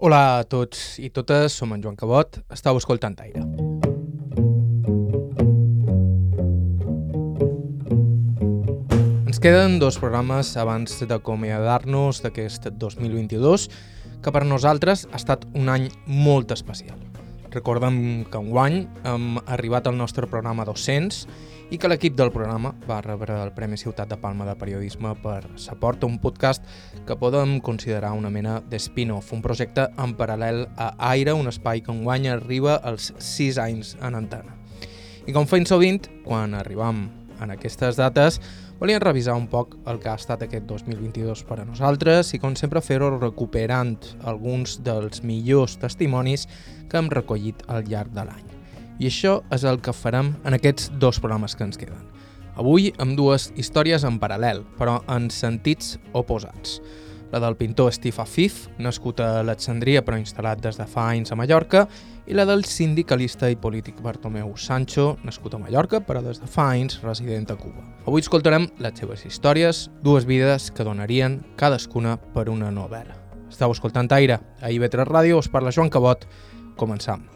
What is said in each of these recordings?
Hola a tots i totes, som en Joan Cabot, estàu escoltant Aire. Ens queden dos programes abans d'acomiadar-nos d'aquest 2022, que per nosaltres ha estat un any molt especial. Recordem que enguany hem arribat al nostre programa 200 i que l'equip del programa va rebre el Premi Ciutat de Palma de Periodisme per S'aporta un podcast que podem considerar una mena de spin-off, un projecte en paral·lel a Aire, un espai que enguany arriba als 6 anys en antena. I com feim sovint, quan arribam en aquestes dates, volíem revisar un poc el que ha estat aquest 2022 per a nosaltres i, com sempre, fer-ho recuperant alguns dels millors testimonis que hem recollit al llarg de l'any. I això és el que farem en aquests dos programes que ens queden. Avui amb dues històries en paral·lel, però en sentits oposats. La del pintor Steve Afif, nascut a Alexandria però instal·lat des de fa anys a Mallorca, i la del sindicalista i polític Bartomeu Sancho, nascut a Mallorca però des de fa anys resident a Cuba. Avui escoltarem les seves històries, dues vides que donarien cadascuna per una novel·la. Estau escoltant Aire, a IB3 Ràdio, us parla Joan Cabot. Començam.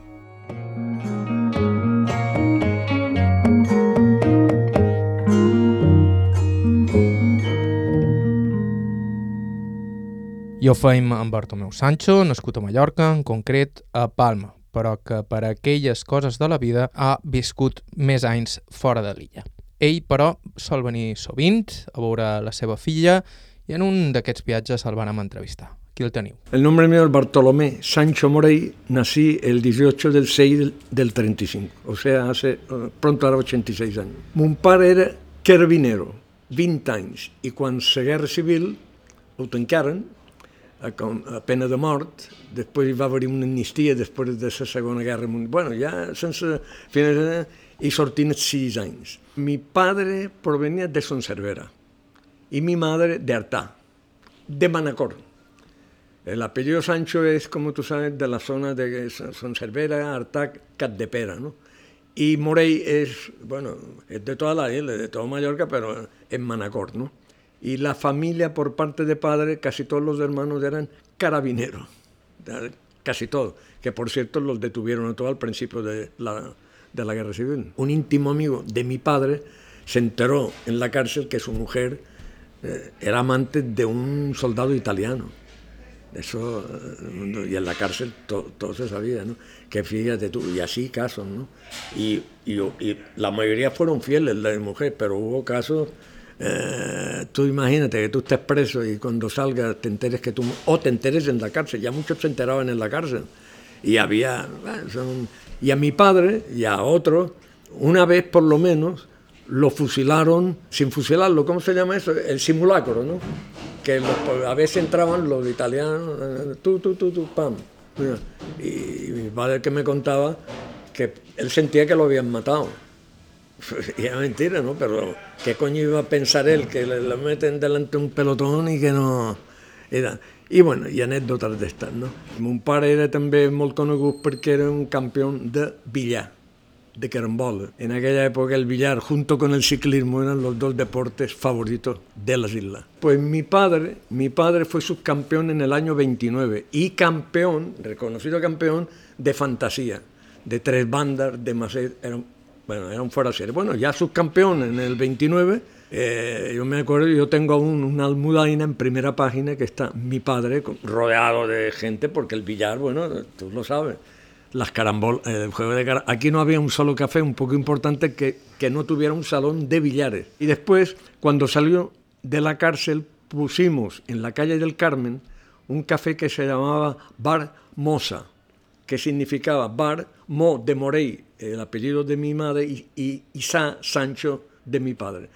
Ho feim amb Bartomeu Sancho, nascut a Mallorca, en concret a Palma, però que per aquelles coses de la vida ha viscut més anys fora de l'illa. Ell, però, sol venir sovint a veure la seva filla i en un d'aquests viatges el vam entrevistar. Aquí el teniu. El nombre mío es Bartolomé Sancho Morey. Nací el 18 del 6 del, del 35, o sea, hace pronto ara 86 anys. Mon pare era carabinero, 20 anys, i quan la Guerra Civil ho tancaren, a, a pena de mort, després hi va haver una amnistia després de la Segona Guerra Mundial. Bueno, ja sense final, i sortint sis anys. Mi padre provenia de Son Cervera i mi madre de Artà, de Manacor. El apellido Sancho es, como tú sabes, de la zona de Son Cervera, Artac, Catdepera, ¿no? Y Morey es, bueno, es de toda la isla, de toda Mallorca, pero en Manacor, ¿no? Y la familia por parte de padre, casi todos los hermanos eran carabineros, casi todos, que por cierto los detuvieron todo al principio de la, de la guerra civil. Un íntimo amigo de mi padre se enteró en la cárcel que su mujer eh, era amante de un soldado italiano eso, y en la cárcel todo se sabía, ¿no? Que fíjate tú, y así casos, ¿no? Y, y, y la mayoría fueron fieles, la mujer, pero hubo casos, eh, tú imagínate que tú estés preso y cuando salgas te enteres que tú, o te enteres en la cárcel, ya muchos se enteraban en la cárcel. Y había, y a mi padre y a otros, una vez por lo menos, lo fusilaron, sin fusilarlo, ¿cómo se llama eso? El simulacro, ¿no? Que a veces entraban los italianos, eh, tú, tú, tú, tú, pam. Y, mi padre que me contaba que él sentía que lo habían matado. Y era mentira, ¿no? Pero ¿qué coño iba a pensar él? Que le, meten delante un pelotón y que no... Era... Bueno, i anècdotes d'estat, no? Mon pare era també molt conegut perquè era un campió de billar de carambola. En aquella época el billar junto con el ciclismo eran los dos deportes favoritos de las islas. Pues mi padre, mi padre fue subcampeón en el año 29 y campeón, reconocido campeón de fantasía, de tres bandas de Macet, eran, bueno, eran fuera de. Bueno, ya subcampeón en el 29, eh, yo me acuerdo, yo tengo aún una almudaina en primera página que está mi padre rodeado de gente, porque el billar, bueno, tú lo sabes, las carambolas, el juego de Aquí no había un solo café, un poco importante, que, que no tuviera un salón de billares. Y después, cuando salió de la cárcel, pusimos en la calle del Carmen un café que se llamaba Bar Mosa, que significaba Bar Mo de Morey, el apellido de mi madre, y, y Isa Sancho de mi padre.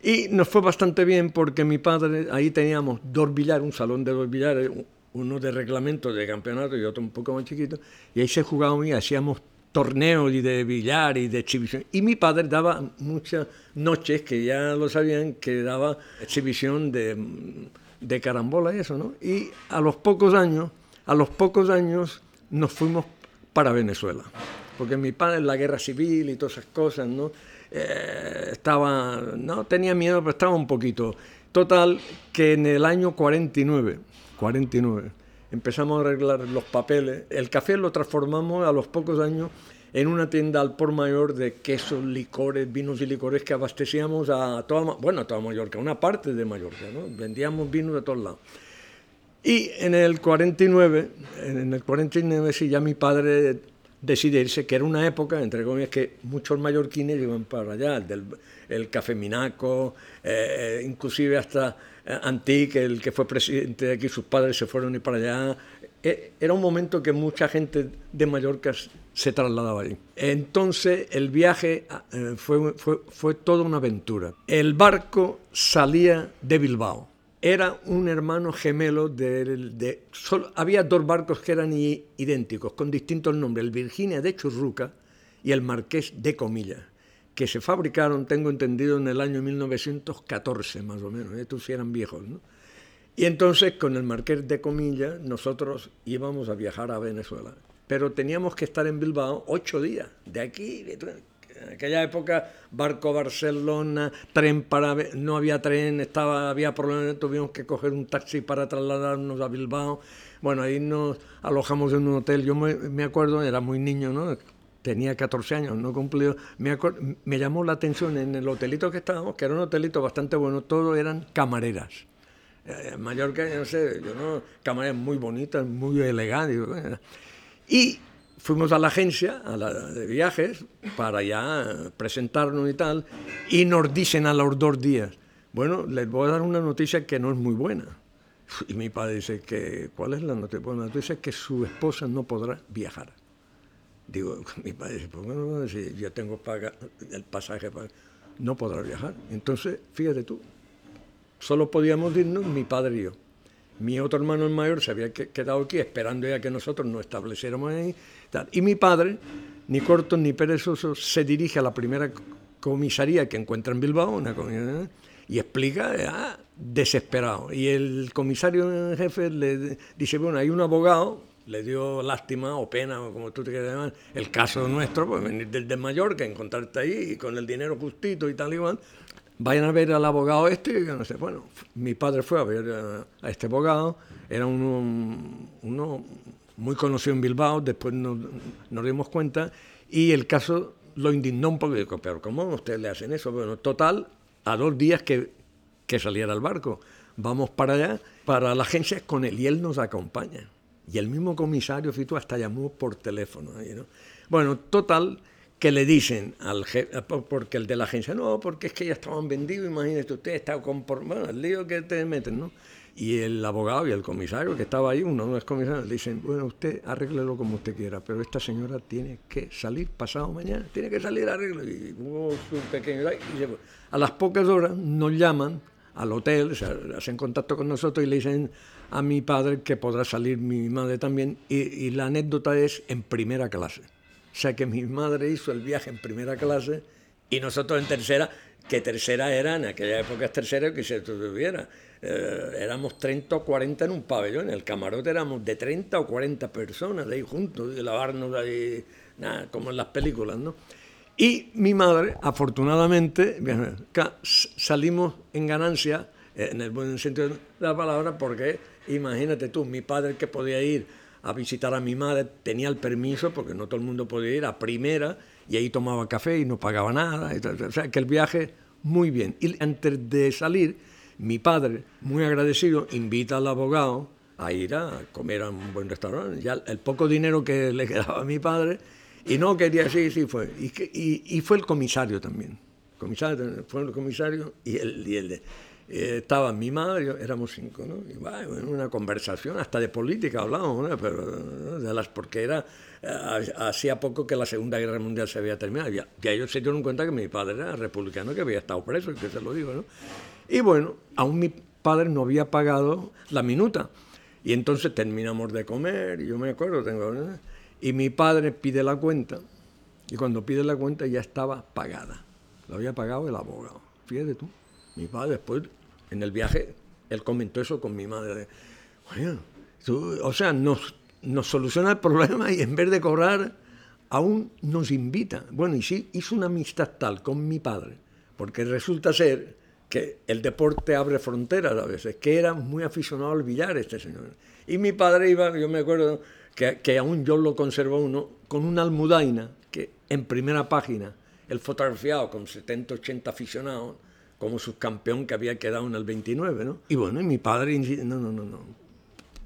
Y nos fue bastante bien porque mi padre, ahí teníamos dos billares, un salón de dos billares, uno de reglamento de campeonato y otro un poco más chiquito, y ahí se jugábamos y hacíamos torneos y de billar y de exhibición. Y mi padre daba muchas noches, que ya lo sabían, que daba exhibición de, de carambola y eso, ¿no? Y a los pocos años, a los pocos años nos fuimos para Venezuela, porque mi padre en la guerra civil y todas esas cosas, ¿no? Eh, estaba, no tenía miedo, pero estaba un poquito. Total, que en el año 49, 49. empezamos a arreglar los papeles. El café lo transformamos a los pocos años en una tienda al por mayor de quesos, licores, vinos y licores que abastecíamos a toda, bueno, a toda Mallorca, una parte de Mallorca, ¿no? Vendíamos vinos de todos lados. Y en el 49, en el 49 sí ya mi padre decide irse, que era una época, entre comillas, que muchos mallorquines iban para allá, el, del, el Café Minaco, eh, inclusive hasta eh, Antique, el que fue presidente de aquí, sus padres se fueron y para allá. Eh, era un momento que mucha gente de Mallorca se trasladaba allí. Entonces el viaje fue, fue, fue toda una aventura. El barco salía de Bilbao era un hermano gemelo de... había dos barcos que eran idénticos, con distintos nombres, el Virginia de Churruca y el Marqués de Comillas, que se fabricaron, tengo entendido, en el año 1914 más o menos, estos sí eran viejos, ¿no? Y entonces con el Marqués de Comillas nosotros íbamos a viajar a Venezuela, pero teníamos que estar en Bilbao ocho días, de aquí, en aquella época, barco Barcelona, tren para... No había tren, estaba, había problemas, tuvimos que coger un taxi para trasladarnos a Bilbao. Bueno, ahí nos alojamos en un hotel. Yo me, acuerdo, era muy niño, ¿no? Tenía 14 años, no cumplido. Me, me llamó la atención en el hotelito que estábamos, que era un hotelito bastante bueno, todo eran camareras. Eh, Mallorca, no sé, yo no, camareras muy bonitas, muy elegantes. Y fuimos a la agencia a la de viajes para ya presentarnos y tal, y nos dicen a los dos días, bueno, les voy a dar una noticia que no es muy buena. Y mi padre dice que, ¿cuál es la noticia? Bueno, la noticia es que su esposa no podrá viajar. Digo, mi padre dice, ¿por qué no? Si yo tengo el pasaje, para... no podrá viajar. Entonces, fíjate tú, solo podíamos irnos mi padre y yo. Mi otro hermano el mayor se había quedado aquí esperando ya que nosotros nos estableciéramos ahí. Y mi padre, ni corto ni perezoso, se dirige a la primera comisaría que encuentra en Bilbao, una y explica, desesperado. Y el comisario jefe le dice, bueno, hay un abogado, le dio lástima o pena, o como tú te quieras llamar, el caso nuestro, pues venir desde Mallorca, encontrarte ahí y con el dinero justito y tal igual, vayan a ver al abogado este, no sé, bueno, mi padre fue a ver a, este abogado, era uno, uno, muy conocido en Bilbao, después nos, dimos cuenta, y el caso lo indignó un poco, dijo, pero ¿cómo ustedes le hacen eso? Bueno, total, a dos días que, que saliera el barco, vamos para allá, para la agencia con él, y él nos acompaña. Y el mismo comisario Fito hasta llamó por teléfono. ¿no? Bueno, total, que le dicen al jefe, porque el de la agencia, no, porque es que ya estaban vendidos, imagínese usted, está con, bueno, el lío que te meten, ¿no? Y el abogado y el comisario que estaba ahí, uno no es comisario, le dicen, bueno, usted arréglelo como usted quiera, pero esta señora tiene que salir pasado mañana, tiene que salir arreglo. Y hubo un pequeño... Y a las pocas horas nos llaman al hotel, se hacen contacto con nosotros y le dicen a mi padre que podrá salir mi madre también. y la anécdota es en primera clase. O sea que mi madre hizo el viaje en primera clase y nosotros en tercera, que tercera era, en aquella época es tercera que se tuviera. Eh, éramos 30 o 40 en un pabellón, en el camarote éramos de 30 o 40 personas de ahí juntos, de lavarnos ahí, nada, como en las películas, ¿no? Y mi madre, afortunadamente, salimos en ganancia, en el buen sentido de la palabra, porque imagínate tú, mi padre que podía ir a visitar a mi madre, tenía el permiso, porque no todo el mundo podía ir, a primera, y ahí tomaba café y no pagaba nada. O sea, que el viaje muy bien. Y antes de salir, mi padre, muy agradecido, invita al abogado a ir a comer a un buen restaurante. Ya el poco dinero que le quedaba a mi padre, y no quería, sí, sí fue. Y, y, fue el comisario también. Comisario, fue el comisario y el, y el de eh, estaba mi madre, yo, éramos cinco, ¿no? Y bueno, una conversación, hasta de política hablamos, ¿no? Pero de las, porque era, eh, hacía poco que la Segunda Guerra Mundial se había terminado, ya, ya ellos se dieron cuenta que mi padre era republicano, que había estado preso, y que se lo digo, ¿no? Y bueno, aún mi padre no había pagado la minuta, y entonces terminamos de comer, y yo me acuerdo, tengo, y mi padre pide la cuenta, y cuando pide la cuenta ya estaba pagada, lo había pagado el abogado, fíjate tú. Mi padre después en el viaje, él comentó eso con mi madre. o sea, nos, nos soluciona el problema y en vez de cobrar, aún nos invita. Bueno, y sí, hizo una amistad tal con mi padre, porque resulta ser que el deporte abre fronteras a veces, que era muy aficionado al billar este señor. Y mi padre iba, yo me acuerdo que, que aún yo lo conservo uno, con una almudaina, que en primera página, el fotografiado con 70, 80 aficionados, como subcampeón que había quedado en el 29, ¿no? Y bueno, y mi padre, no, no, no, no,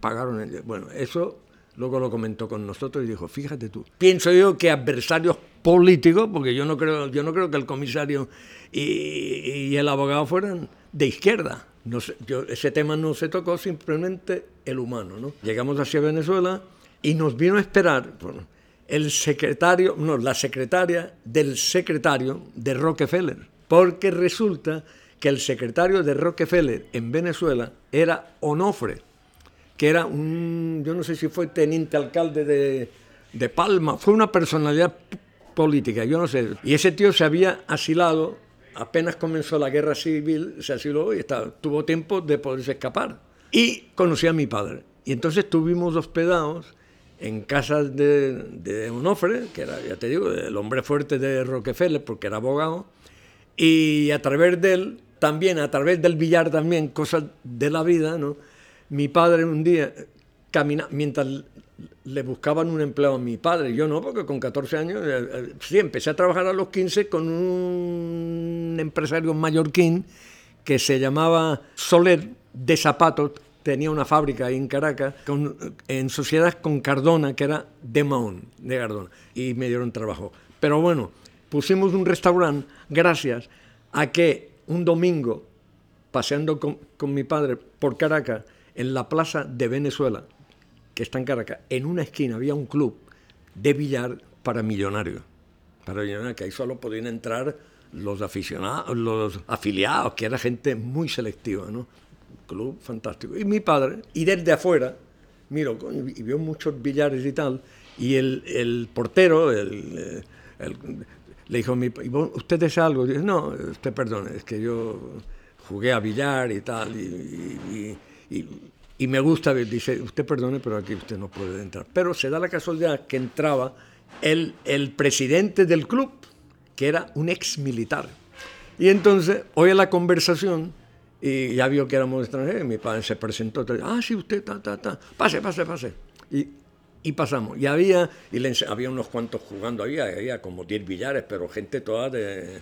pagaron, el, bueno, eso luego lo comentó con nosotros y dijo, fíjate tú, pienso yo que adversarios políticos, porque yo no creo, yo no creo que el comisario y, el abogado fueran de izquierda. No yo, ese tema no se tocó, simplemente el humano. ¿no? Llegamos hacia Venezuela y nos vino a esperar el secretario, no, la secretaria del secretario de Rockefeller, porque resulta que el secretario de Rockefeller en Venezuela era Onofre, que era un, yo no sé si fue teniente alcalde de, de Palma, fue una personalidad política, yo no sé. Y ese tío se había asilado, apenas comenzó la guerra civil, se asiló y estaba, tuvo tiempo de poderse escapar. Y conocí a mi padre. Y entonces estuvimos hospedados en casa de, de Onofre, que era, ya te digo, el hombre fuerte de Rockefeller, porque era abogado, y a través de él, también a través del billar también, cosas de la vida, ¿no? Mi padre un día, camina, mientras le buscaban un empleo a mi padre, yo no, porque con 14 años, eh, eh, sí, empecé a trabajar a los 15 con un empresario mallorquín que se llamaba Soler de Zapatos, tenía una fábrica ahí en Caracas, en sociedad con Cardona, que era de Mahón, de Cardona, y me dieron trabajo. Pero bueno, pusimos un restaurante gracias a que un domingo, paseando con, mi padre por Caracas, en la plaza de Venezuela, que está en Caracas, en una esquina había un club de billar para millonarios. Para millonarios, que ahí solo podían entrar los aficionados, los afiliados, que era gente muy selectiva, ¿no? Club fantástico. Y mi padre, y desde afuera, miro, y vio muchos billares y tal, y el, el portero, el, le dijo, ¿usted desea algo? Dice, no, usted perdone, es que yo jugué a billar y tal, y y me gusta, dice, usted perdone, pero aquí usted no puede entrar. Pero se da la casualidad que entraba el, el presidente del club, que era un ex militar. Y entonces oye la conversación y ya vio que éramos extranjeros. Mi padre se presentó, ah, sí, usted, ta, ta, ta, pase, pase, pase. Y, y pasamos. Y había, había unos cuantos jugando, había, había como 10 billares, pero gente toda de,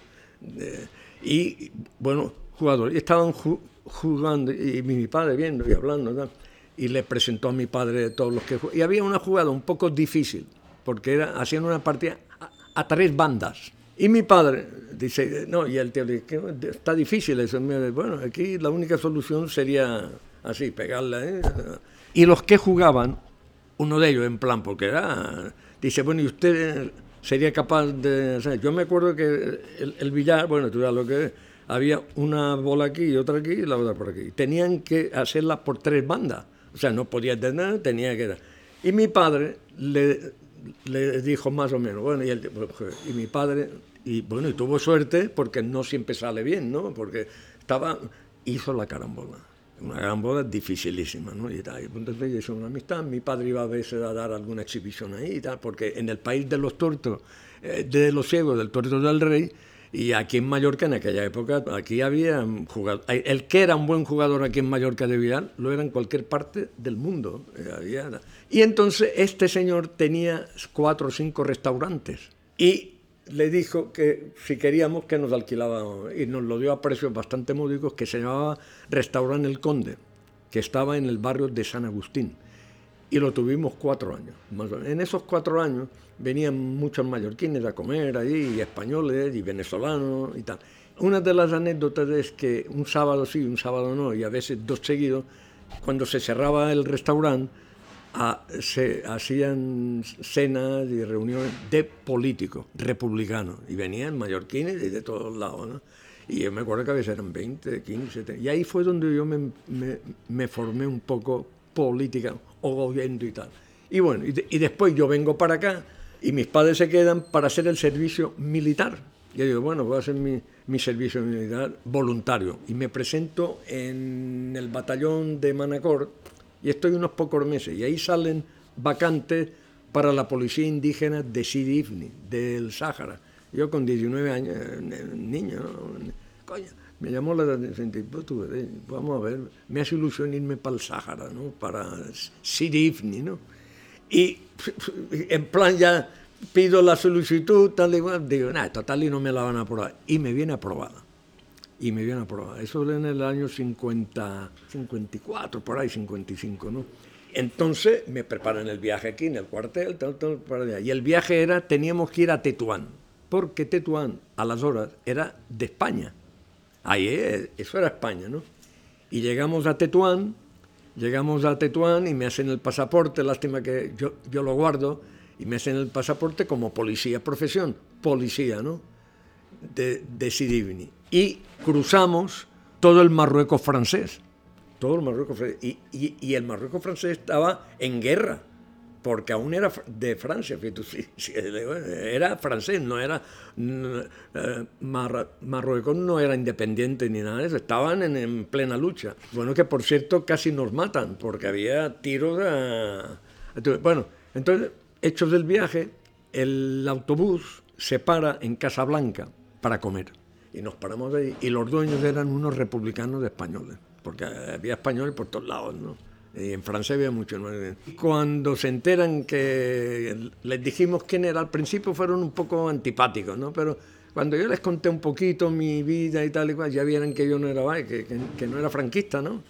y bueno, jugadores. Y estaban jugando y mi padre viendo y hablando y le presentó a mi padre todos los que y había una jugada un poco difícil porque era hacían una partida a, tres bandas y mi padre dice no y el tío dice está difícil eso bueno aquí la única solución sería así pegarla ¿eh? y los que jugaban uno de ellos en plan porque era dice bueno y usted sería capaz de yo me acuerdo que el, billar bueno tú sabes lo que había una bola aquí y otra aquí y la otra por aquí. Tenían que hacerla por tres bandas. O sea, no podía tener, tenía que... Y mi padre le, le dijo más o menos, bueno, y, y mi padre, y bueno, y tuvo suerte porque no siempre sale bien, ¿no? Porque estaba, hizo la carambola. Una carambola dificilísima, ¿no? Y, tal, entonces hizo una amistad, mi padre iba a veces a dar alguna exhibición ahí y tal, porque en el país de los tortos, eh, de los ciegos, del torto del rey, y aquí en Mallorca, en aquella época, aquí había jugador, el que era un buen jugador aquí en Mallorca de Vidal, lo era en cualquier parte del mundo. Eh, y entonces este señor tenía cuatro o cinco restaurantes y le dijo que si queríamos que nos alquilaba, y nos lo dio a precios bastante módicos, que se llamaba Restaurante El Conde, que estaba en el barrio de San Agustín. Y lo tuvimos cuatro años. En esos cuatro años venían muchos mallorquines a comer ahí, y españoles y venezolanos y tal. Una de las anécdotas es que un sábado sí, un sábado no, y a veces dos seguidos, cuando se cerraba el restaurante, se hacían cenas y reuniones de políticos republicanos, y venían mallorquines y de todos lados. ¿no? Y yo me acuerdo que a veces eran 20, 15, y ahí fue donde yo me, me, formé un poco política o gobierno y tal. Y bueno, y después yo vengo para acá y mis padres se quedan para hacer el servicio militar. Y yo digo, bueno, voy a hacer mi, mi, servicio militar voluntario. Y me presento en el batallón de Manacor y estoy unos pocos meses. Y ahí salen vacantes para la policía indígena de Sidi Ifni, del Sáhara. Yo con 19 años, niño, coño, me llamó la atención, pues vamos a ver, me hace ilusión irme para el Sáhara, ¿no? Para Sirifni, ¿no? Y en plan ya pido la solicitud, tal y cual, digo, nada, total y no me la van a aprobar. Y me viene aprobada. Y me viene aprobada. Eso en el año 50, 54, por ahí, 55, ¿no? Entonces me preparan el viaje aquí en el cuartel, tal, tal, para allá. Y el viaje era, teníamos que ir a Tetuán, porque Tetuán a las horas era de España. Ahí, eh, eso era España, ¿no? Y llegamos a Tetuán, llegamos a Tetuán y me hacen el pasaporte, lástima que yo, yo lo guardo, y me hacen el pasaporte como policía, profesión, policía, ¿no? De, de Sidibni. Y cruzamos todo el Marruecos francés todo el Marruecos y, y, el Marruecos francés estaba en guerra, porque aún era de Francia, era francés, no era eh, Marruecos no era independiente ni nada de eso, estaban en, plena lucha. Bueno, que por cierto casi nos matan, porque había tiros a... Bueno, entonces, hechos del viaje, el autobús se para en Casablanca para comer. Y nos paramos ahí, y los dueños eran unos republicanos españoles porque había españoles por todos lados, ¿no? Y en Francia había mucho. ¿no? Cuando se enteran que les dijimos quién era, al principio fueron un poco antipáticos, ¿no? Pero cuando yo les conté un poquito mi vida y tal y cual, ya vieron que yo no era que, que, no era franquista, ¿no?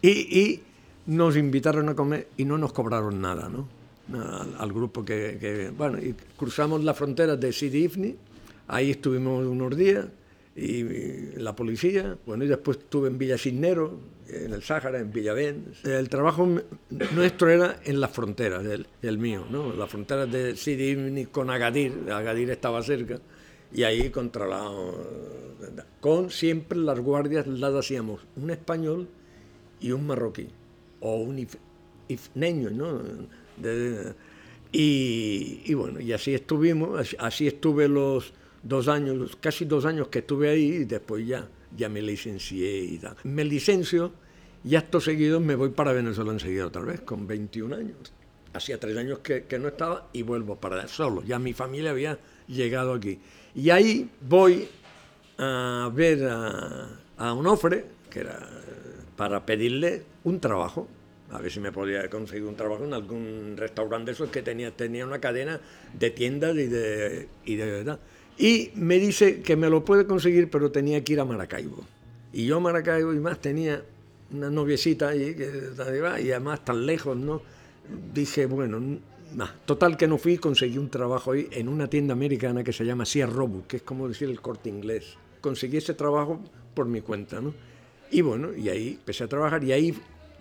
Y, y, nos invitaron a comer y no nos cobraron nada, ¿no? Al, al grupo que, que, Bueno, y cruzamos la frontera de Sidi Ifni, ahí estuvimos unos días y la policía. Bueno, y después estuve en Villa Cisnero, en el Sáhara, en Villavens. El trabajo nuestro era en las fronteras, el, mío, ¿no? Las fronteras de Sidi con Agadir, Agadir estaba cerca, y ahí controlado, con siempre las guardias las hacíamos un español y un marroquí, o un ifneño, ¿no? y, y, bueno, y así estuvimos, así estuve los dos años, casi dos años que estuve ahí y después ya, ya me licencié y tal. Me licencio y acto seguido me voy para Venezuela enseguida otra vez, con 21 años. Hacía tres años que, que no estaba y vuelvo para solo. Ya mi familia había llegado aquí. Y ahí voy a ver a, a Onofre, que era para pedirle un trabajo a ver si me podía conseguir un trabajo en algún restaurante de esos que tenía, tenía una cadena de tiendas y de, y de verdad. Y me dice que me lo puede conseguir, pero tenía que ir a Maracaibo. Y yo a Maracaibo y más tenía una noviecita allí, que, y además tan lejos, ¿no? Dije, bueno, total que no fui, conseguí un trabajo ahí en una tienda americana que se llama Sierra Robu, que es como decir el corte inglés. Conseguí ese trabajo por mi cuenta, ¿no? Y bueno, y ahí empecé a trabajar y ahí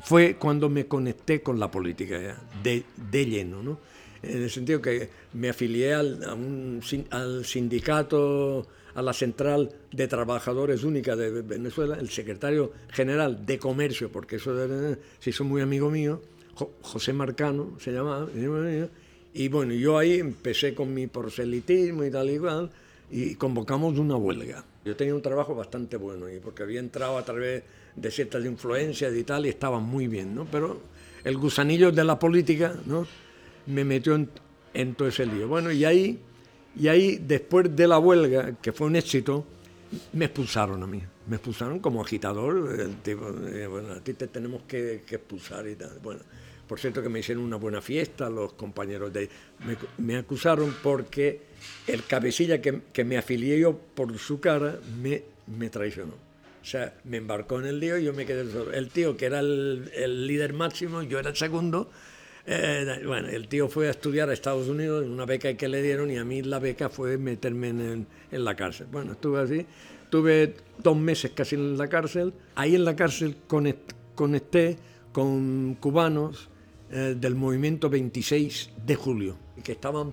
fue cuando me conecté con la política de, de lleno, ¿no? En el sentido que me afilié al, al sindicato, a la Central de Trabajadores Única de Venezuela, el secretario general de Comercio, porque eso se hizo muy amigo mío, José Marcano se llamaba, y bueno, yo ahí empecé con mi proselitismo y tal y cual, y convocamos una huelga. Yo tenía un trabajo bastante bueno, y porque había entrado a través de ciertas influencias y tal, y estaba muy bien, ¿no? Pero el gusanillo de la política, ¿no? Me metió en, todo ese lío. Bueno, y ahí, y ahí, después de la huelga, que fue un éxito, me expulsaron a mí. Me expulsaron como agitador. Eh, bueno, a ti te tenemos que, expulsar y tal. Bueno, por cierto que me hicieron una buena fiesta los compañeros de ahí. Me, acusaron porque el cabecilla que, que, me afilié yo por su cara me, me traicionó. O sea, me embarcó en el lío y yo me quedé solo. El tío, que era el líder máximo, yo era el segundo, eh, bueno, el tío fue a estudiar a Estados Unidos en una beca que le dieron y a mí la beca fue meterme en, en la cárcel. Bueno, estuve así, tuve dos meses casi en la cárcel. Ahí en la cárcel conecté con cubanos eh, del movimiento 26 de julio, que estaban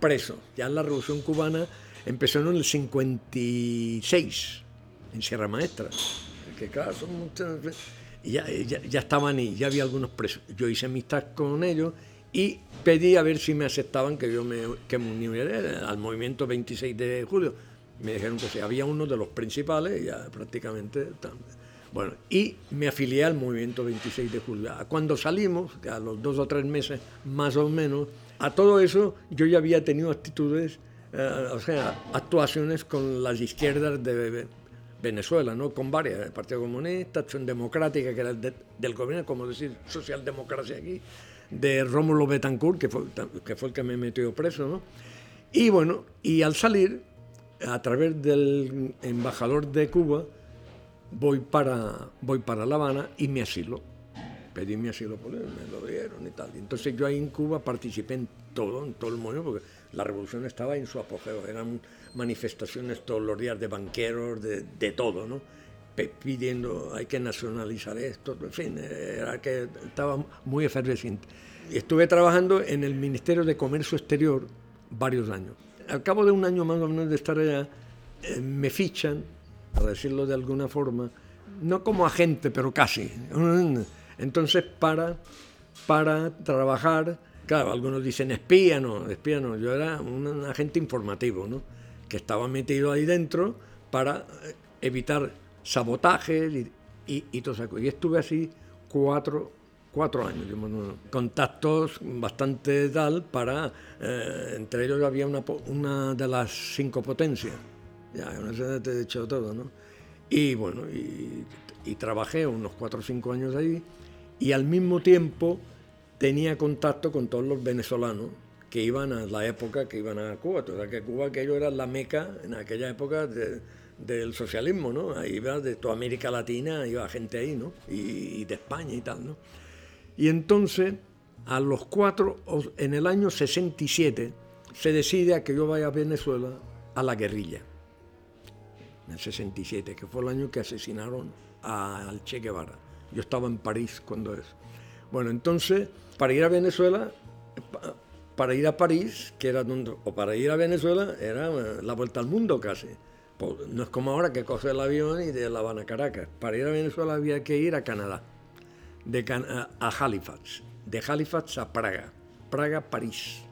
presos. Ya la revolución cubana empezó en el 56, en Sierra Maestra. Que claro, son muchas y ya, ya, estaban y ya había algunos presos. Yo hice amistad con ellos y pedí a ver si me aceptaban que yo me, que me uniera al movimiento 26 de julio. Me dijeron que sí, había uno de los principales, ya prácticamente. Bueno, y me afilié al movimiento 26 de julio. Cuando salimos, a los dos o tres meses más o menos, a todo eso yo ya había tenido actitudes, eh, o sea, actuaciones con las izquierdas de Venezuela, ¿no? Con varias, el Partido Comunista, Acción Democrática, que era de, del gobierno, como decir, socialdemocracia aquí, de Rómulo Betancourt, que fue, que fue el que me metió preso, ¿no? Y bueno, y al salir, a través del embajador de Cuba, voy para, voy para La Habana y me asilo. Pedí mi asilo, por él, me lo dieron y tal. Entonces yo ahí en Cuba participé en todo, en todo el mundo, porque la revolución estaba en su apogeo. Eran manifestaciones todos los días de banqueros, de, de todo, ¿no? pidiendo hay que nacionalizar esto, en fin, era que estaba muy efervescente. Estuve trabajando en el Ministerio de Comercio Exterior varios años. Al cabo de un año más o menos de estar allá, eh, me fichan, para decirlo de alguna forma, no como agente, pero casi. Entonces, para, para trabajar, claro, algunos dicen espía, no, espía no, yo era un agente informativo, ¿no? que estaba metido ahí dentro para eh, evitar sabotajes y, y, todo eso. Y estuve así cuatro, cuatro años, contactos bastante tal para, eh, entre ellos había una, una de las cinco potencias, ya, no sé, te he dicho todo, ¿no? Y bueno, y, y trabajé unos cuatro o cinco años ahí y al mismo tiempo tenía contacto con todos los venezolanos que iban a la época que iban a Cuba. Toda que Cuba aquello era la meca en aquella época del socialismo, ¿no? Ahí iba de toda América Latina, iba gente ahí, ¿no? Y, de España y tal, ¿no? Y entonces, a los cuatro, en el año 67, se decide a que yo vaya a Venezuela a la guerrilla. En el 67, que fue el año que asesinaron al Che Guevara. Yo estaba en París cuando es. Bueno, entonces, para ir a Venezuela, para ir a París, que era donde, o para ir a Venezuela, era eh, la vuelta al mundo casi. Pues, no es como ahora que coge el avión y de La Habana a Caracas. Para ir a Venezuela había que ir a Canadá, de a Halifax, de Halifax a Praga, Praga, París.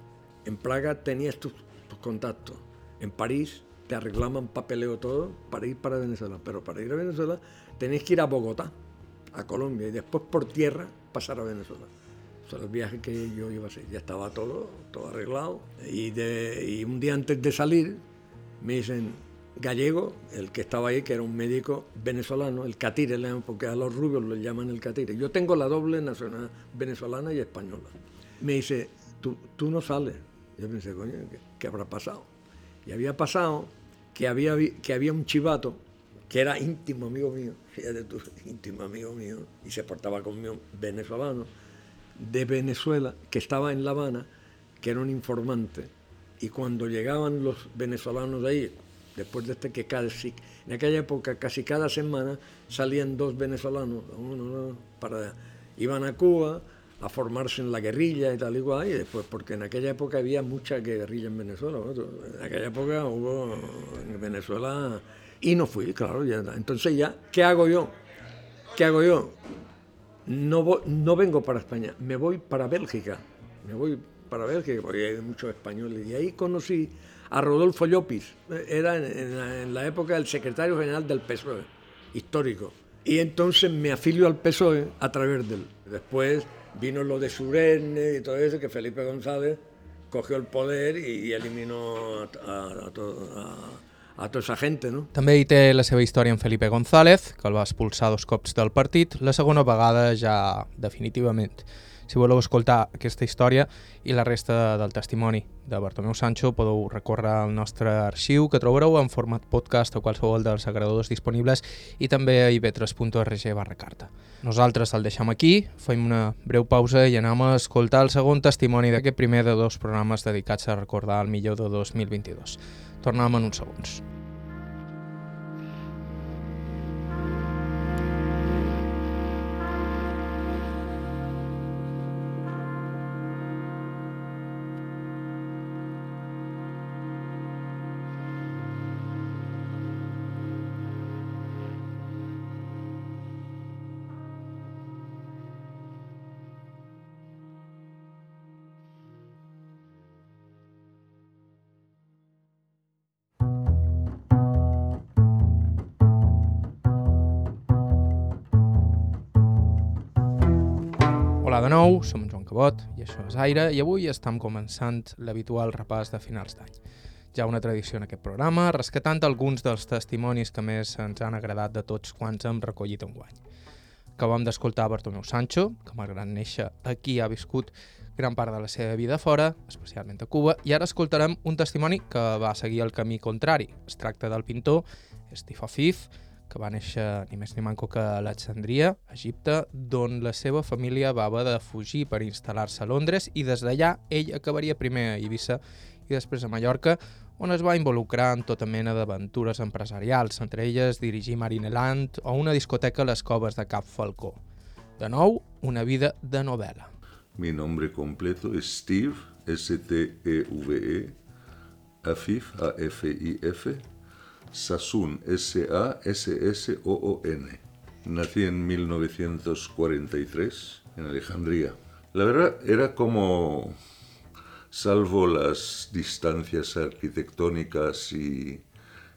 En Praga tenías tus, contactos. En París te arreglaban papeleo todo para ir para Venezuela. Pero para ir a Venezuela tenías que ir a Bogotá, a Colombia, y después por tierra pasar a Venezuela son los viajes que yo iba a hacer. Ya estaba todo, todo arreglado. Y, de, y un día antes de salir, me dicen, Gallego, el que estaba ahí, que era un médico venezolano, el catire, porque a los rubios lo llaman el catire. Yo tengo la doble nacional venezolana y española. Me dice, tú, tú no sales. Yo pensé, coño, ¿qué, habrá pasado? Y había pasado que había, que había un chivato que era íntimo amigo mío, fíjate tú, íntimo amigo mío, y se portaba conmigo venezolano de Venezuela que estaba en La Habana, que era un informante, y cuando llegaban los venezolanos de ahí, después de este que casi, en aquella época casi cada semana salían dos venezolanos, uno, para, iban a Cuba a formarse en la guerrilla y tal y cual, y después, porque en aquella época había mucha guerrilla en Venezuela, en aquella época hubo en Venezuela, y no fui, claro, ya, entonces ya, ¿qué hago yo? ¿Qué hago yo? no, no vengo para España, me voy para Bélgica. Me voy para Bélgica porque hay muchos españoles. Y ahí conocí a Rodolfo Llopis, era en, la, época el secretario general del PSOE, histórico. Y entonces me afilio al PSOE a través de él. Después vino lo de Surenne y todo eso, que Felipe González cogió el poder y, eliminó a, a, a tota esa gente, no? També hi té la seva història en Felipe González, que el va expulsar dos cops del partit, la segona vegada ja definitivament. Si voleu escoltar aquesta història i la resta del testimoni de Bartomeu Sancho, podeu recórrer al nostre arxiu, que trobareu en format podcast o qualsevol dels agradadors disponibles i també a ivetres.org barra carta. Nosaltres el deixem aquí, fem una breu pausa i anem a escoltar el segon testimoni d'aquest primer de dos programes dedicats a recordar el millor de 2022. Tornem en uns segons. Nou, som en Joan Cabot i això és Aire i avui estem començant l'habitual repàs de finals d'any. ja una tradició en aquest programa, rescatant alguns dels testimonis que més ens han agradat de tots quants hem recollit en guany. Acabam d'escoltar Bartomeu Sancho, que malgrat néixer aquí ha viscut gran part de la seva vida fora, especialment a Cuba, i ara escoltarem un testimoni que va seguir el camí contrari. Es tracta del pintor Steve Afif, que va néixer ni més ni manco que a Alexandria, Egipte, d'on la seva família va haver de fugir per instal·lar-se a Londres i des d'allà ell acabaria primer a Eivissa i després a Mallorca, on es va involucrar en tota mena d'aventures empresarials, entre elles dirigir Marineland o una discoteca a les coves de Cap Falcó. De nou, una vida de novel·la. Mi nombre completo es Steve, S-T-E-V-E, -E, Afif, A-F-I-F, Sassoon, S-A-S-S-O-O-N. Nací en 1943 en Alejandría. La verdad era como, salvo las distancias arquitectónicas y,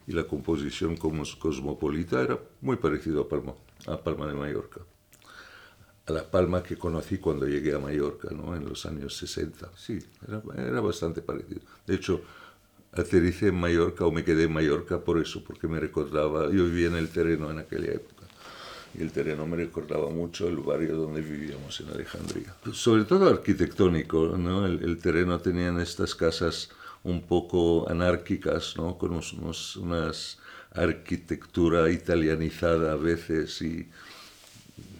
la composición como cosmopolita, era muy parecido a Palma, a Palma de Mallorca. A la Palma que conocí cuando llegué a Mallorca, ¿no? en los años 60. Sí, era, era bastante parecido. De hecho, aterricé en Mallorca o me quedé en Mallorca por eso, porque me recordaba, yo vivía en el terreno en aquella época, y el terreno me recordaba mucho el barrio donde vivíamos en Alejandría. Sobre todo arquitectónico, ¿no? el, el terreno tenían estas casas un poco anárquicas, ¿no? con unos, unos, unas arquitectura italianizada a veces y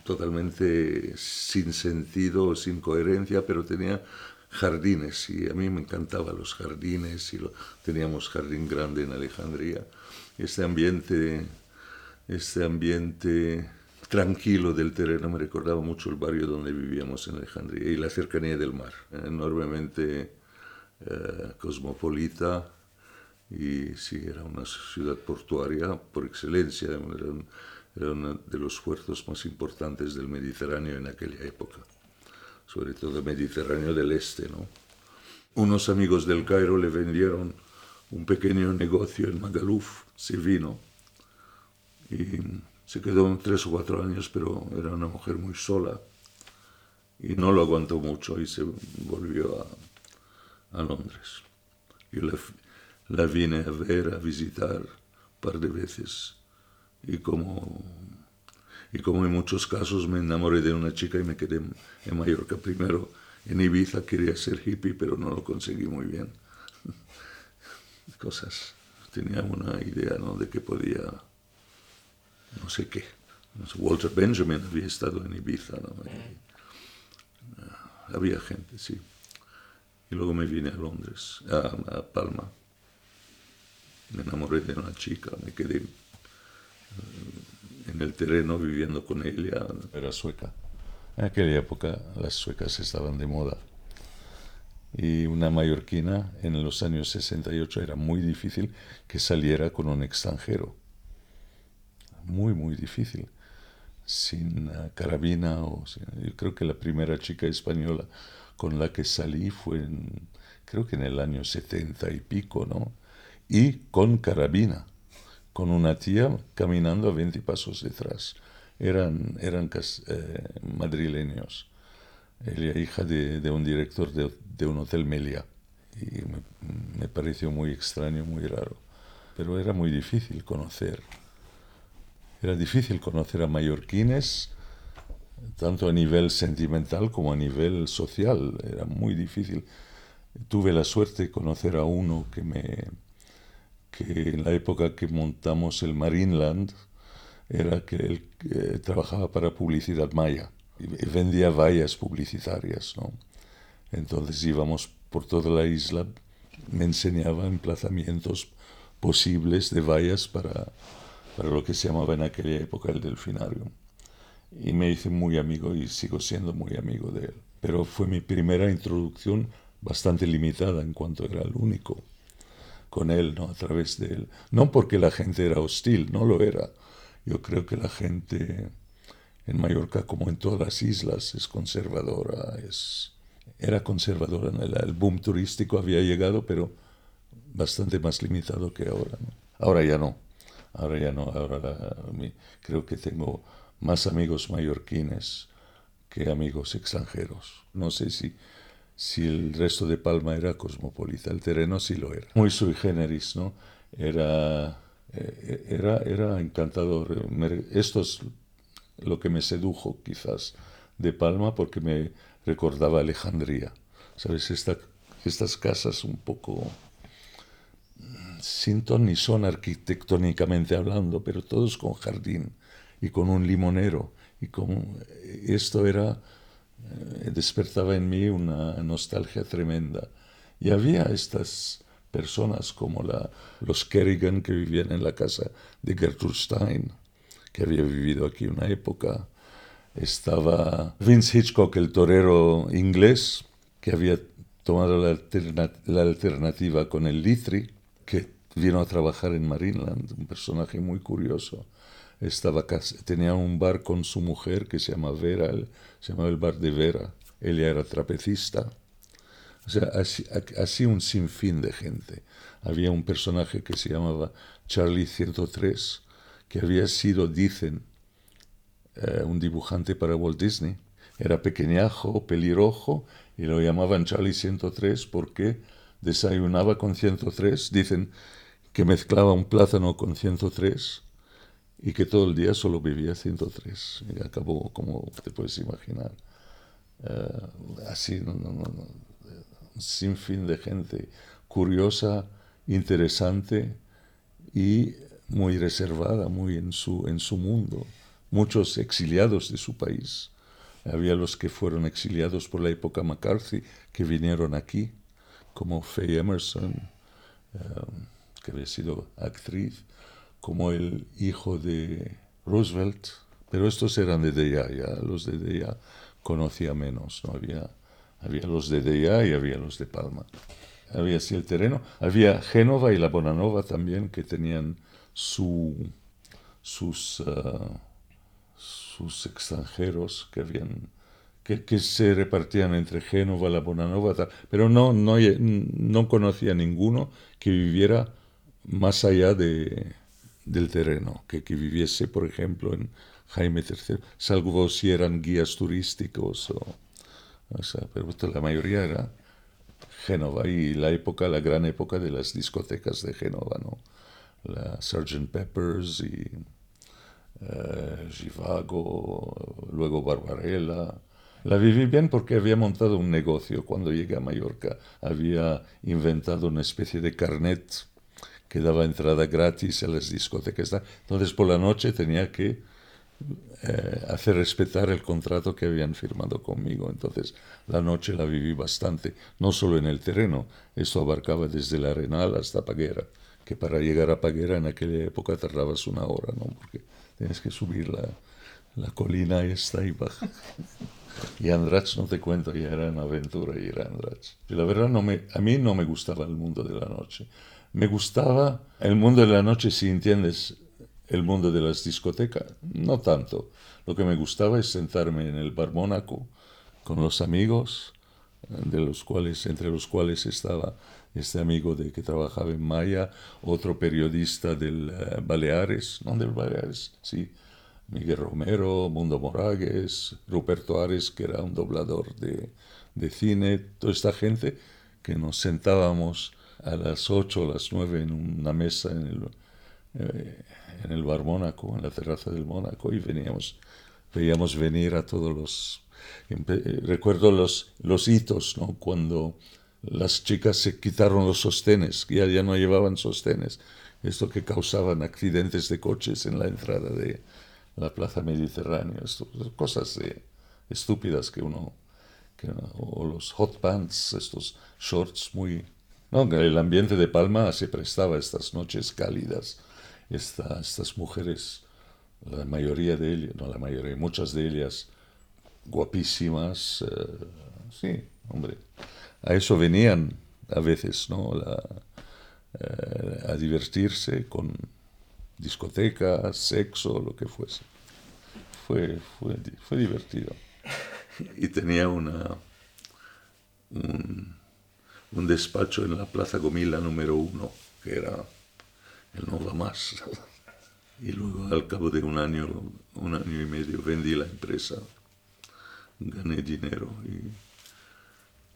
totalmente sin sentido, sin coherencia, pero tenía jardines y a mí me encantaban los jardines y lo, teníamos jardín grande en Alejandría. Este ambiente, este ambiente tranquilo del terreno me recordaba mucho el barrio donde vivíamos en Alejandría y la cercanía del mar, enormemente eh, cosmopolita y sí, era una ciudad portuaria por excelencia, era uno de los puertos más importantes del Mediterráneo en aquella época sobre todo Mediterráneo del Este. ¿no? Unos amigos del Cairo le vendieron un pequeño negocio en Magaluf, se vino y se quedó tres o cuatro años, pero era una mujer muy sola y no lo aguantó mucho y se volvió a, a Londres. Yo la, la vine a ver, a visitar un par de veces y como y como en muchos casos me enamoré de una chica y me quedé en Mallorca primero. En Ibiza quería ser hippie, pero no lo conseguí muy bien. Cosas. Tenía una idea ¿no? de que podía, no sé qué. Walter Benjamin había estado en Ibiza. ¿no? Y, uh, había gente, sí. Y luego me vine a Londres, a, a Palma. Me enamoré de una chica, me quedé... Uh, en el terreno viviendo con ella. Era sueca. En aquella época las suecas estaban de moda. Y una mallorquina en los años 68 era muy difícil que saliera con un extranjero. Muy, muy difícil. Sin carabina. O, sin, yo creo que la primera chica española con la que salí fue en, creo que en el año 70 y pico, ¿no? Y con carabina con una tía caminando a 20 pasos detrás. Eran, eran eh, madrileños. Ella hija de, de un director de, de, un hotel Melia. Y me, me, pareció muy extraño, muy raro. Pero era muy difícil conocer. Era difícil conocer a mallorquines, tanto a nivel sentimental como a nivel social. Era muy difícil. Tuve la suerte de conocer a uno que me, que en la época que montamos el Marineland era que él eh, trabajaba para Publicidad Maya y vendía vallas publicitarias. ¿no? Entonces íbamos por toda la isla, me enseñaba emplazamientos posibles de vallas para, para lo que se llamaba en aquella época el delfinario. Y me hice muy amigo y sigo siendo muy amigo de él. Pero fue mi primera introducción bastante limitada en cuanto era el único con él, ¿no? a través de él. No porque la gente era hostil, no lo era. Yo creo que la gente en Mallorca, como en todas las islas, es conservadora, es, era conservadora. El, boom turístico había llegado, pero bastante más limitado que ahora. Ahora ya no, ahora ya no, ahora creo que tengo más amigos mallorquines que amigos extranjeros. No sé si si el resto de Palma era cosmopolita. El terreno sí lo era. Muy sui generis, ¿no? Era, eh, era, era encantador. Esto es lo que me sedujo quizás de Palma porque me recordaba Alejandría. ¿Sabes? estas casas un poco sin ton ni son arquitectónicamente hablando, pero todos con jardín y con un limonero. Y con, esto era, despertaba en mí una nostalgia tremenda. Y había estas personas como la, los Kerrigan que vivían en la casa de Gertrude Stein, que había vivido aquí una época. Estaba Vince Hitchcock, el torero inglés, que había tomado la, alternativa con el Lithri, que vino a trabajar en Marineland, un personaje muy curioso. Estaba, tenía un bar con su mujer que se llama Vera, se llamaba el bar de Vera. Ella era trapecista. O sea, así, así un sinfín de gente. Había un personaje que se llamaba Charlie 103, que había sido, dicen, eh, un dibujante para Walt Disney. Era pequeñajo, pelirrojo, y lo llamaban Charlie 103 porque desayunaba con 103. Dicen que mezclaba un plátano con 103 y que todo el día solo vivía 103. Y acabó, como te puedes imaginar, eh, así, no, no, sin fin de gente curiosa, interesante y muy reservada, muy en su, en su mundo. Muchos exiliados de su país. Había los que fueron exiliados por la época McCarthy, que vinieron aquí, como Faye Emerson, eh, que había sido actriz, como el hijo de Roosevelt, pero estos eran de DEA, ya los de DEA conocía menos, ¿no? había, había los de DEA y había los de Palma. Había así el terreno, había Génova y la Bonanova también que tenían su, sus, ah, sus extranjeros que habían que, se repartían entre Génova, la Bonanova, pero no, no, no conocía ninguno que viviera más allá de, del terreno, que, que viviese, por ejemplo, en Jaime III, salvo si eran guías turísticos, o, o sea, pero la mayoría era Génova y la época, la gran época de las discotecas de Génova, ¿no? La Sgt. Peppers y eh, Givago, luego Barbarella. La viví bien porque había montado un negocio cuando llegué a Mallorca. Había inventado una especie de carnet que daba entrada gratis a las discotecas. Entonces por la noche tenía que eh, hacer respetar el contrato que habían firmado conmigo. Entonces la noche la viví bastante, no solo en el terreno, esto abarcaba desde la Arenal hasta Paguera, que para llegar a Paguera en aquella época tardabas una hora, ¿no? porque tienes que subir la, la colina esta y bajar. Y Andrach, no te cuento, ya era una aventura ir a Andrach. Y la verdad, no me, a mí no me gustaba el mundo de la noche. Me gustaba el mundo de la noche, si entiendes el mundo de las discotecas, no tanto. Lo que me gustaba es sentarme en el bar Mónaco con los amigos, de los cuales, entre los cuales estaba este amigo de que trabajaba en Maya, otro periodista del eh, Baleares, no del Baleares, sí, Miguel Romero, Mundo Moragues, Ruperto Ares, que era un doblador de, de cine, toda esta gente que nos sentábamos a las 8 o las 9 en una mesa en el, eh, en el bar Mónaco, en la terraza del Mónaco, y veníamos, veíamos venir a todos los... Recuerdo los, los hitos, ¿no? Cuando las chicas se quitaron los sostenes, ya, ya no llevaban sostenes, esto que causaban accidentes de coches en la entrada de la Plaza Mediterránea, esto, cosas estúpidas que uno, que o los hot pants, estos shorts muy no, el ambiente de Palma se prestaba a estas noches cálidas, estas mujeres, la mayoría de ellas, no la mayoría, muchas de ellas guapísimas, eh, sí, hombre, a eso venían a veces, ¿no? Eh, a divertirse con discotecas, sexo, lo que fuese. Fue, fue, fue divertido. Y tenía una, un despacho en la Plaza Gomila número uno, que era el no va más. Y luego al cabo de un año, un año y medio, vendí la empresa, gané dinero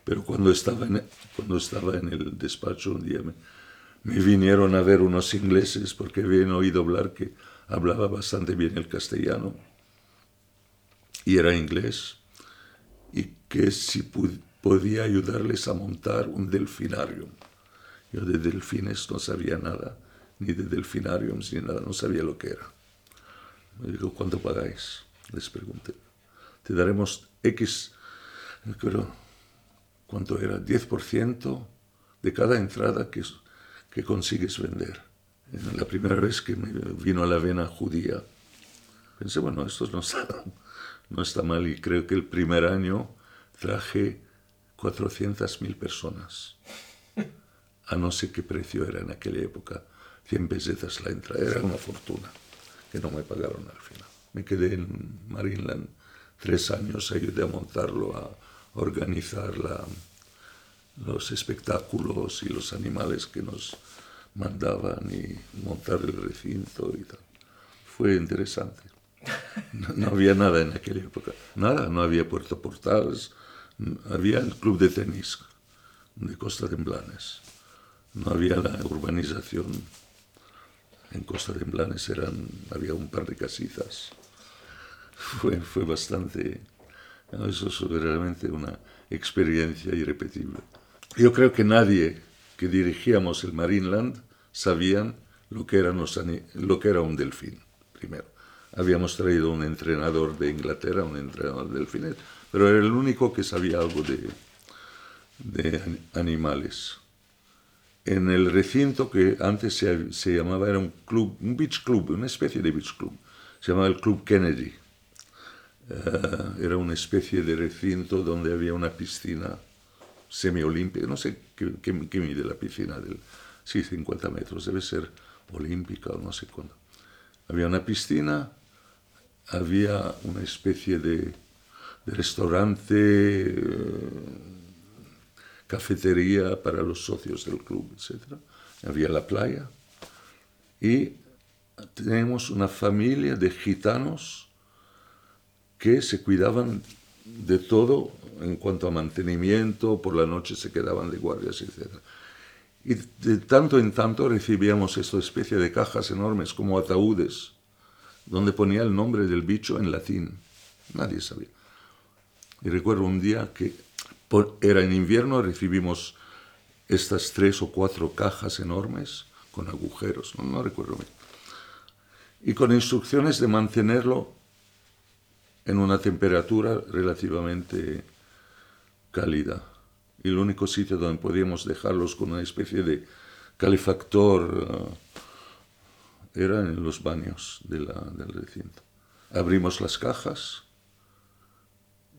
Pero cuando estaba en, cuando estaba en el despacho un día me, me vinieron a ver unos ingleses porque habían oído hablar que hablaba bastante bien el castellano y era inglés y que si podía ayudarles a montar un delfinarium. Yo de delfines no sabía nada, ni de delfinariums ni nada, no sabía lo que era. Me dijo, ¿cuánto pagáis? Les pregunté. Te daremos X, creo, ¿cuánto era? 10% de cada entrada que, que consigues vender. La primera vez que me vino a la vena judía, pensé, bueno, esto no está, no está mal y creo que el primer año traje 400.000 personas. A no sé qué precio era en aquella época, 100 pesetas la entrada, era una fortuna que no me pagaron al final. Me quedé en Marineland tres años, ayudé a montarlo, a organizar la, los espectáculos y los animales que nos mandaban y montar el recinto y tal. Fue interesante. No, había nada en aquella época. Nada, no había Puerto Portales. Había el club de tenis de Costa de Emblanes. No había la urbanización. En Costa de Emblanes eran, había un par de casitas. Fue, fue bastante... Eso es realmente una experiencia irrepetible. Yo creo que nadie que dirigíamos el Marineland sabían lo que, eran lo que era un delfín, primero. Habíamos traído un entrenador de Inglaterra, un entrenador de delfines, pero era el único que sabía algo de, de animales. En el recinto que antes se, se, llamaba, era un club, un beach club, una especie de beach club, se llamaba el Club Kennedy. Eh, era una especie de recinto donde había una piscina semiolímpica, no sé qué, qué, mide la piscina, del, sí, 50 metros, debe ser olímpica o no sé cuándo. Había una piscina, había una especie de, restaurante, eh, cafetería para los socios del club, etc. Había la playa y tenemos una familia de gitanos que se cuidaban de todo en cuanto a mantenimiento, por la noche se quedaban de guardias, etc. Y de tanto en tanto recibíamos esta especie de cajas enormes como ataúdes donde ponía el nombre del bicho en latín. Nadie sabía. Y recuerdo un día que era en invierno, recibimos estas tres o cuatro cajas enormes con agujeros, no, recuerdo bien, y con instrucciones de mantenerlo en una temperatura relativamente cálida. Y el único sitio donde podíamos dejarlos con una especie de calefactor era en los baños del recinto. Abrimos las cajas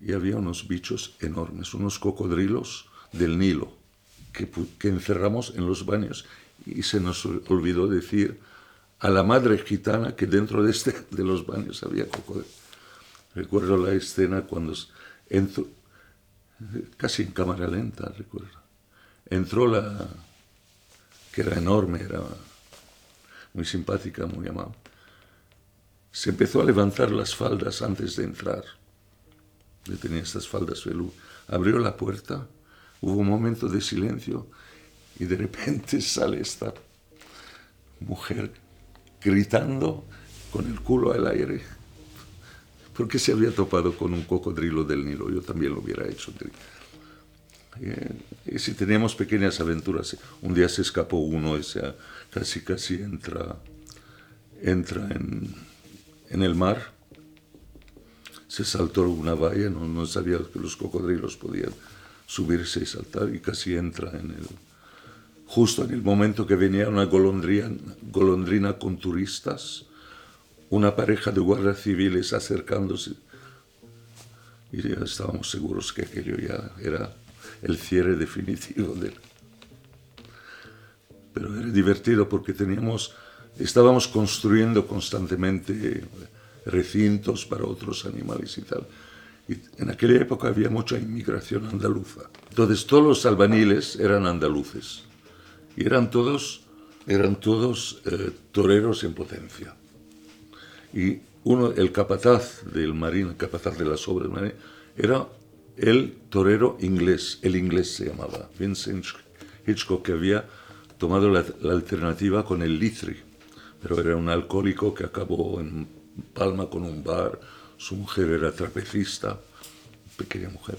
y había unos bichos enormes, unos cocodrilos del Nilo, que, encerramos en los baños y se nos olvidó decir a la madre gitana que dentro de, este, de los baños había cocodrilos. Recuerdo la escena cuando entró, casi en cámara lenta, recuerdo. Entró la, que era enorme, era muy simpática, muy amable. Se empezó a levantar las faldas antes de entrar. Le tenía estas faldas velú. Abrió la puerta, hubo un momento de silencio y de repente sale esta mujer gritando con el culo al aire porque se había topado con un cocodrilo del Nilo. Yo también lo hubiera hecho. Eh, y si teníamos pequeñas aventuras, un día se escapó uno, y se, casi casi entra, entra en, en el mar, se saltó una valla, no, no, sabía que los cocodrilos podían subirse y saltar, y casi entra en el, justo en el momento que venía una golondrina, golondrina con turistas, una pareja de guardias civiles acercándose, y ya estábamos seguros que aquello ya era el cierre definitivo del pero era divertido porque teníamos, estábamos construyendo constantemente recintos para otros animales y tal. Y en aquella época había mucha inmigración andaluza. Entonces todos los albaniles eran andaluces y eran todos, eran todos eh, toreros en potencia. Y uno, el capataz del marín, el capataz de las obras del marín, era el torero inglés, el inglés se llamaba, Vincent Hitchcock, que había tomado la, alternativa con el Lithri, pero era un alcohólico que acabó en Palma con un bar, su mujer era trapecista, pequeña mujer.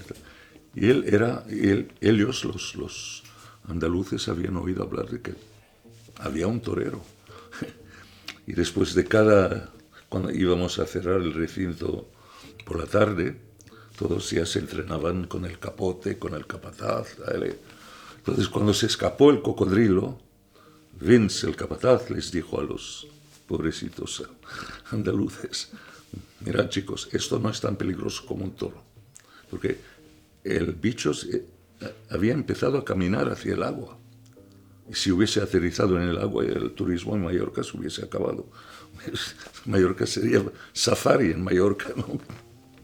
Y él era, él, ellos, los, andaluces, habían oído hablar de que había un torero. y después de cada, cuando íbamos a cerrar el recinto por la tarde, todos ya se entrenaban con el capote, con el capataz. Entonces, cuando se escapó el cocodrilo, Vince, el capataz, les dijo a los pobrecitos andaluces, mirad chicos, esto no es tan peligroso como un toro, porque el bicho había empezado a caminar hacia el agua. Y si hubiese aterrizado en el agua, el turismo en Mallorca se hubiese acabado. Mallorca sería safari en Mallorca,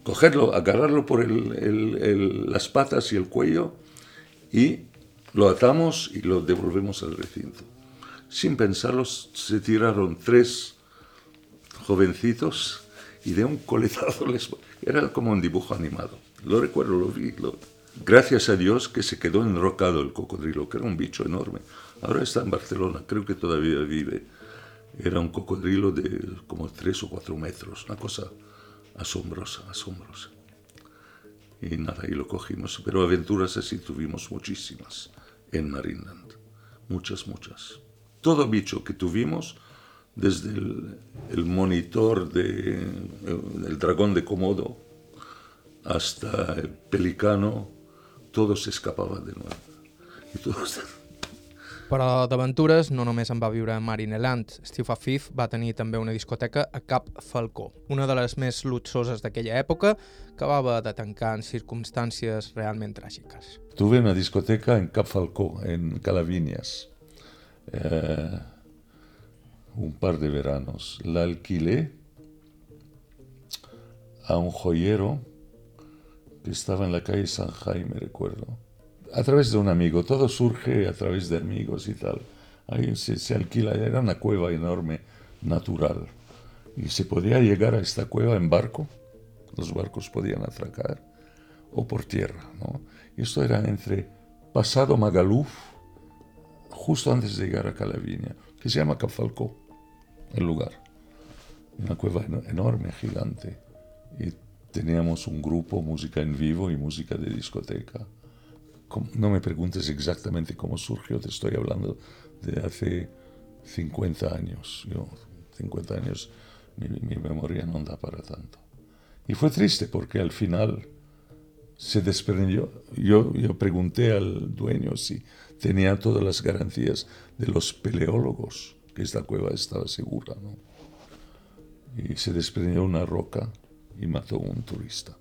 cogerlo, agarrarlo por las patas y el cuello y lo atamos y lo devolvemos al recinto. Sin pensarlo, se tiraron tres jovencitos y de un coletazo les... Era como un dibujo animado. Lo recuerdo, lo vi. Gracias a Dios que se quedó enrocado el cocodrilo, que era un bicho enorme. Ahora está en Barcelona, creo que todavía vive. Era un cocodrilo de como tres o cuatro metros, una cosa asombrosa, asombrosa. Y nada, y lo cogimos. Pero aventuras así tuvimos muchísimas en Marineland. Muchas, muchas. Todo bicho que tuvimos, desde el, monitor del de, dragón de Komodo hasta el pelicano, todo se escapaba de nuevo. Y todos Però d'aventures no només en va viure Marineland. Steve Afif va tenir també una discoteca a Cap Falcó, una de les més luxoses d'aquella època, que va haver de tancar en circumstàncies realment tràgiques. Tuve una discoteca en Cap Falcó, en Calaviñas, eh, un par de veranos. La alquilé a un joyero que estaba en la calle San Jaime, recuerdo a través de un amigo, todo surge a través de amigos y tal. Ahí se, alquila, era una cueva enorme, natural. Y se podía llegar a esta cueva en barco, los barcos podían atracar, o por tierra. ¿no? Esto era entre pasado Magaluf, justo antes de llegar a Calaviña, que se llama Cafalcó, el lugar. Una cueva enorme, gigante. Y teníamos un grupo, música en vivo y música de discoteca no me preguntes exactamente cómo surgió, te estoy hablando de hace 50 años. Yo, 50 años, mi, memoria no da para tanto. Y fue triste porque al final se desprendió. Yo, yo pregunté al dueño si tenía todas las garantías de los peleólogos, que esta cueva estaba segura. ¿no? Y se desprendió una roca y mató a un turista.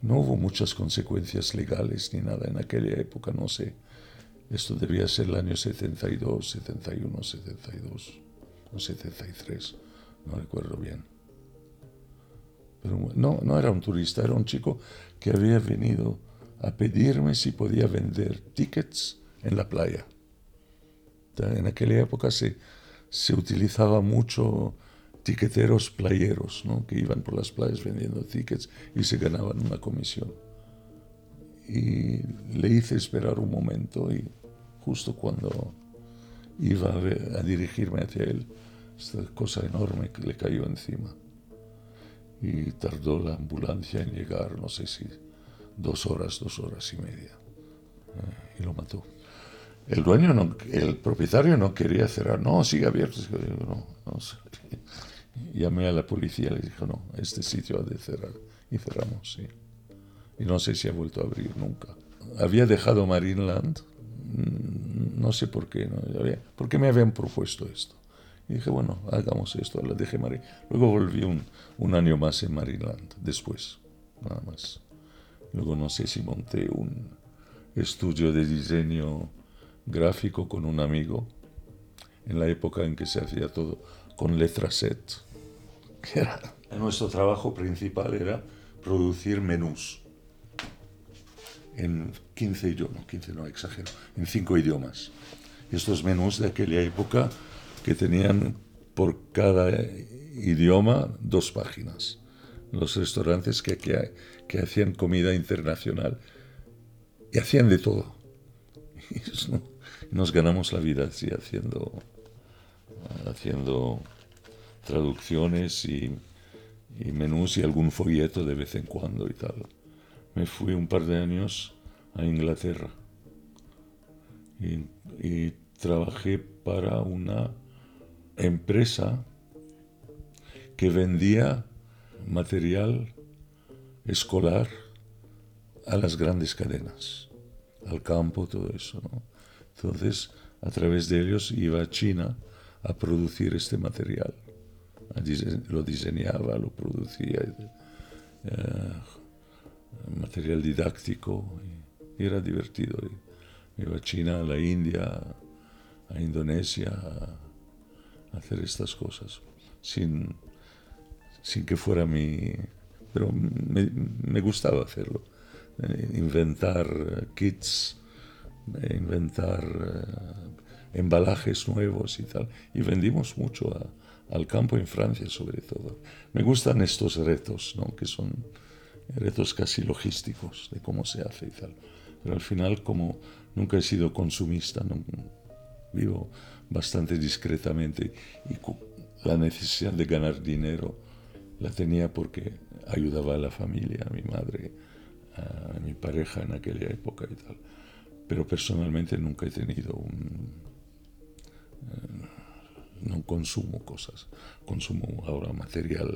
No hubo muchas consecuencias legales ni nada en aquella época, no sé. Esto debía ser el año 72, 71, 72 o 73, no recuerdo bien. Pero no, no era un turista, era un chico que había venido a pedirme si podía vender tickets en la playa. En aquella época se, se utilizaba mucho tiqueteros playeros, ¿no? que iban por las playas vendiendo tickets y se ganaban una comisión. Y le hice esperar un momento y justo cuando iba a, dirigirme hacia él, esta cosa enorme le cayó encima. Y tardó la ambulancia en llegar, no sé si dos horas, dos horas y media. Eh, y lo mató. El dueño, no, el propietario no quería cerrar. No, sigue abierto. No, no. Llamé a la policía le dije, no, este sitio ha de cerrar. Y cerramos, sí. Y no sé si ha vuelto a abrir nunca. Había dejado Marineland, mm, no sé por qué, ¿no? porque me habían propuesto esto. Y dije, bueno, hagamos esto, la dejé Marin. Luego volví un, un año más en Marineland, después, nada más. Luego no sé si monté un estudio de diseño gráfico con un amigo, en la época en que se hacía todo con letra set. Nuestro trabajo principal era producir menús en 15 idiomas, 15 no exagero, en 5 idiomas. Estos menús de aquella época que tenían por cada idioma dos páginas. Los restaurantes que, que, hacían comida internacional y hacían de todo. Y nos ganamos la vida así haciendo, haciendo traducciones y, menús y algún folleto de vez en cuando y tal. Me fui un par de años a Inglaterra y trabajé para una empresa que vendía material escolar a las grandes cadenas, al campo, todo eso. Entonces, a través de ellos iba a China a producir este material. Lo diseñaba, lo producía, eh, material didáctico, y era divertido. Iba a China, a la India, a Indonesia a hacer estas cosas, sin, sin que fuera mi... Pero me, gustaba hacerlo, eh, inventar kits, eh, inventar eh, embalajes nuevos y tal. Y vendimos mucho al campo en Francia sobre todo. Me gustan estos retos, ¿no? que son retos casi logísticos de cómo se hace y tal. Pero al final, como nunca he sido consumista, vivo bastante discretamente y la necesidad de ganar dinero la tenía porque ayudaba a la familia, a mi madre, a mi pareja en aquella época y tal. Pero personalmente nunca he tenido un... Eh, no consumo cosas, consumo ahora material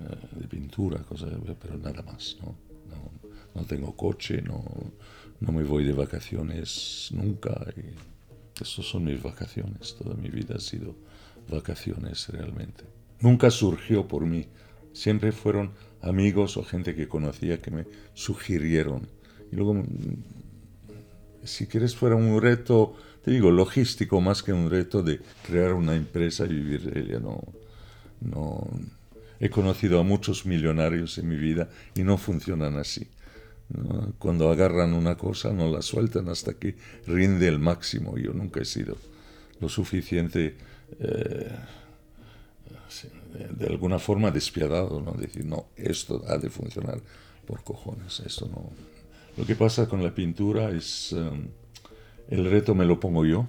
eh, de pintura, cosas, pero nada más, ¿no? No, no tengo coche, no, no, me voy de vacaciones nunca. Estas son mis vacaciones, toda mi vida ha sido vacaciones realmente. Nunca surgió por mí, siempre fueron amigos o gente que conocía que me sugirieron. Y luego, mm, si quieres, fuera un reto, te digo, logístico más que un reto de crear una empresa y vivir de ella. No, no. He conocido a muchos millonarios en mi vida y no funcionan así. Cuando agarran una cosa no la sueltan hasta que rinde el máximo. Yo nunca he sido lo suficiente, eh, de, alguna forma despiadado, ¿no? Decir, no, esto ha de funcionar por cojones, esto no. Lo que pasa con la pintura es, um, el reto me lo pongo yo.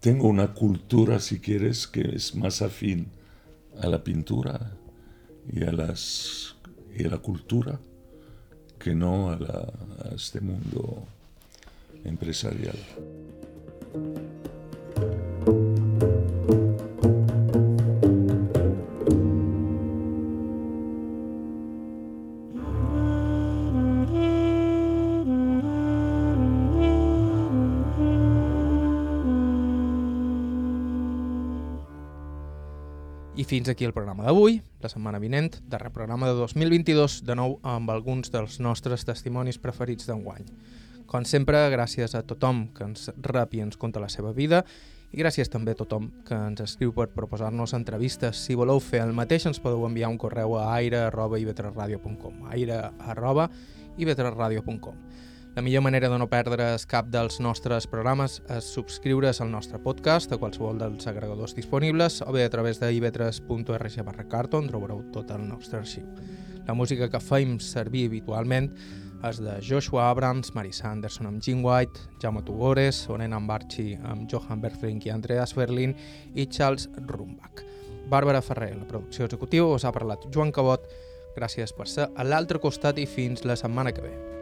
Tengo una cultura, si quieres, que es más afín a la pintura y a, las, y a la cultura que no a este mundo empresarial. Fins aquí el programa d'avui. La setmana vinent, darrer programa de 2022, de nou amb alguns dels nostres testimonis preferits d'enguany. Com sempre, gràcies a tothom que ens rep i ens conta la seva vida i gràcies també a tothom que ens escriu per proposar-nos entrevistes. Si voleu fer el mateix, ens podeu enviar un correu a aire.ivetresradio.com aire.ivetresradio.com la millor manera de no perdre's cap dels nostres programes és subscriure's al nostre podcast a qualsevol dels agregadors disponibles o bé a través de ivetres.rg barra carton trobareu tot el nostre arxiu. La música que feim servir habitualment és de Joshua Abrams, Marisa Anderson amb Jim White, Jaume Tugores, Oren Ambarchi amb Johan Berfrink i Andreas Berlin i Charles Rumbach. Bàrbara Ferrer, la producció executiva, us ha parlat Joan Cabot. Gràcies per ser a l'altre costat i fins la setmana que ve.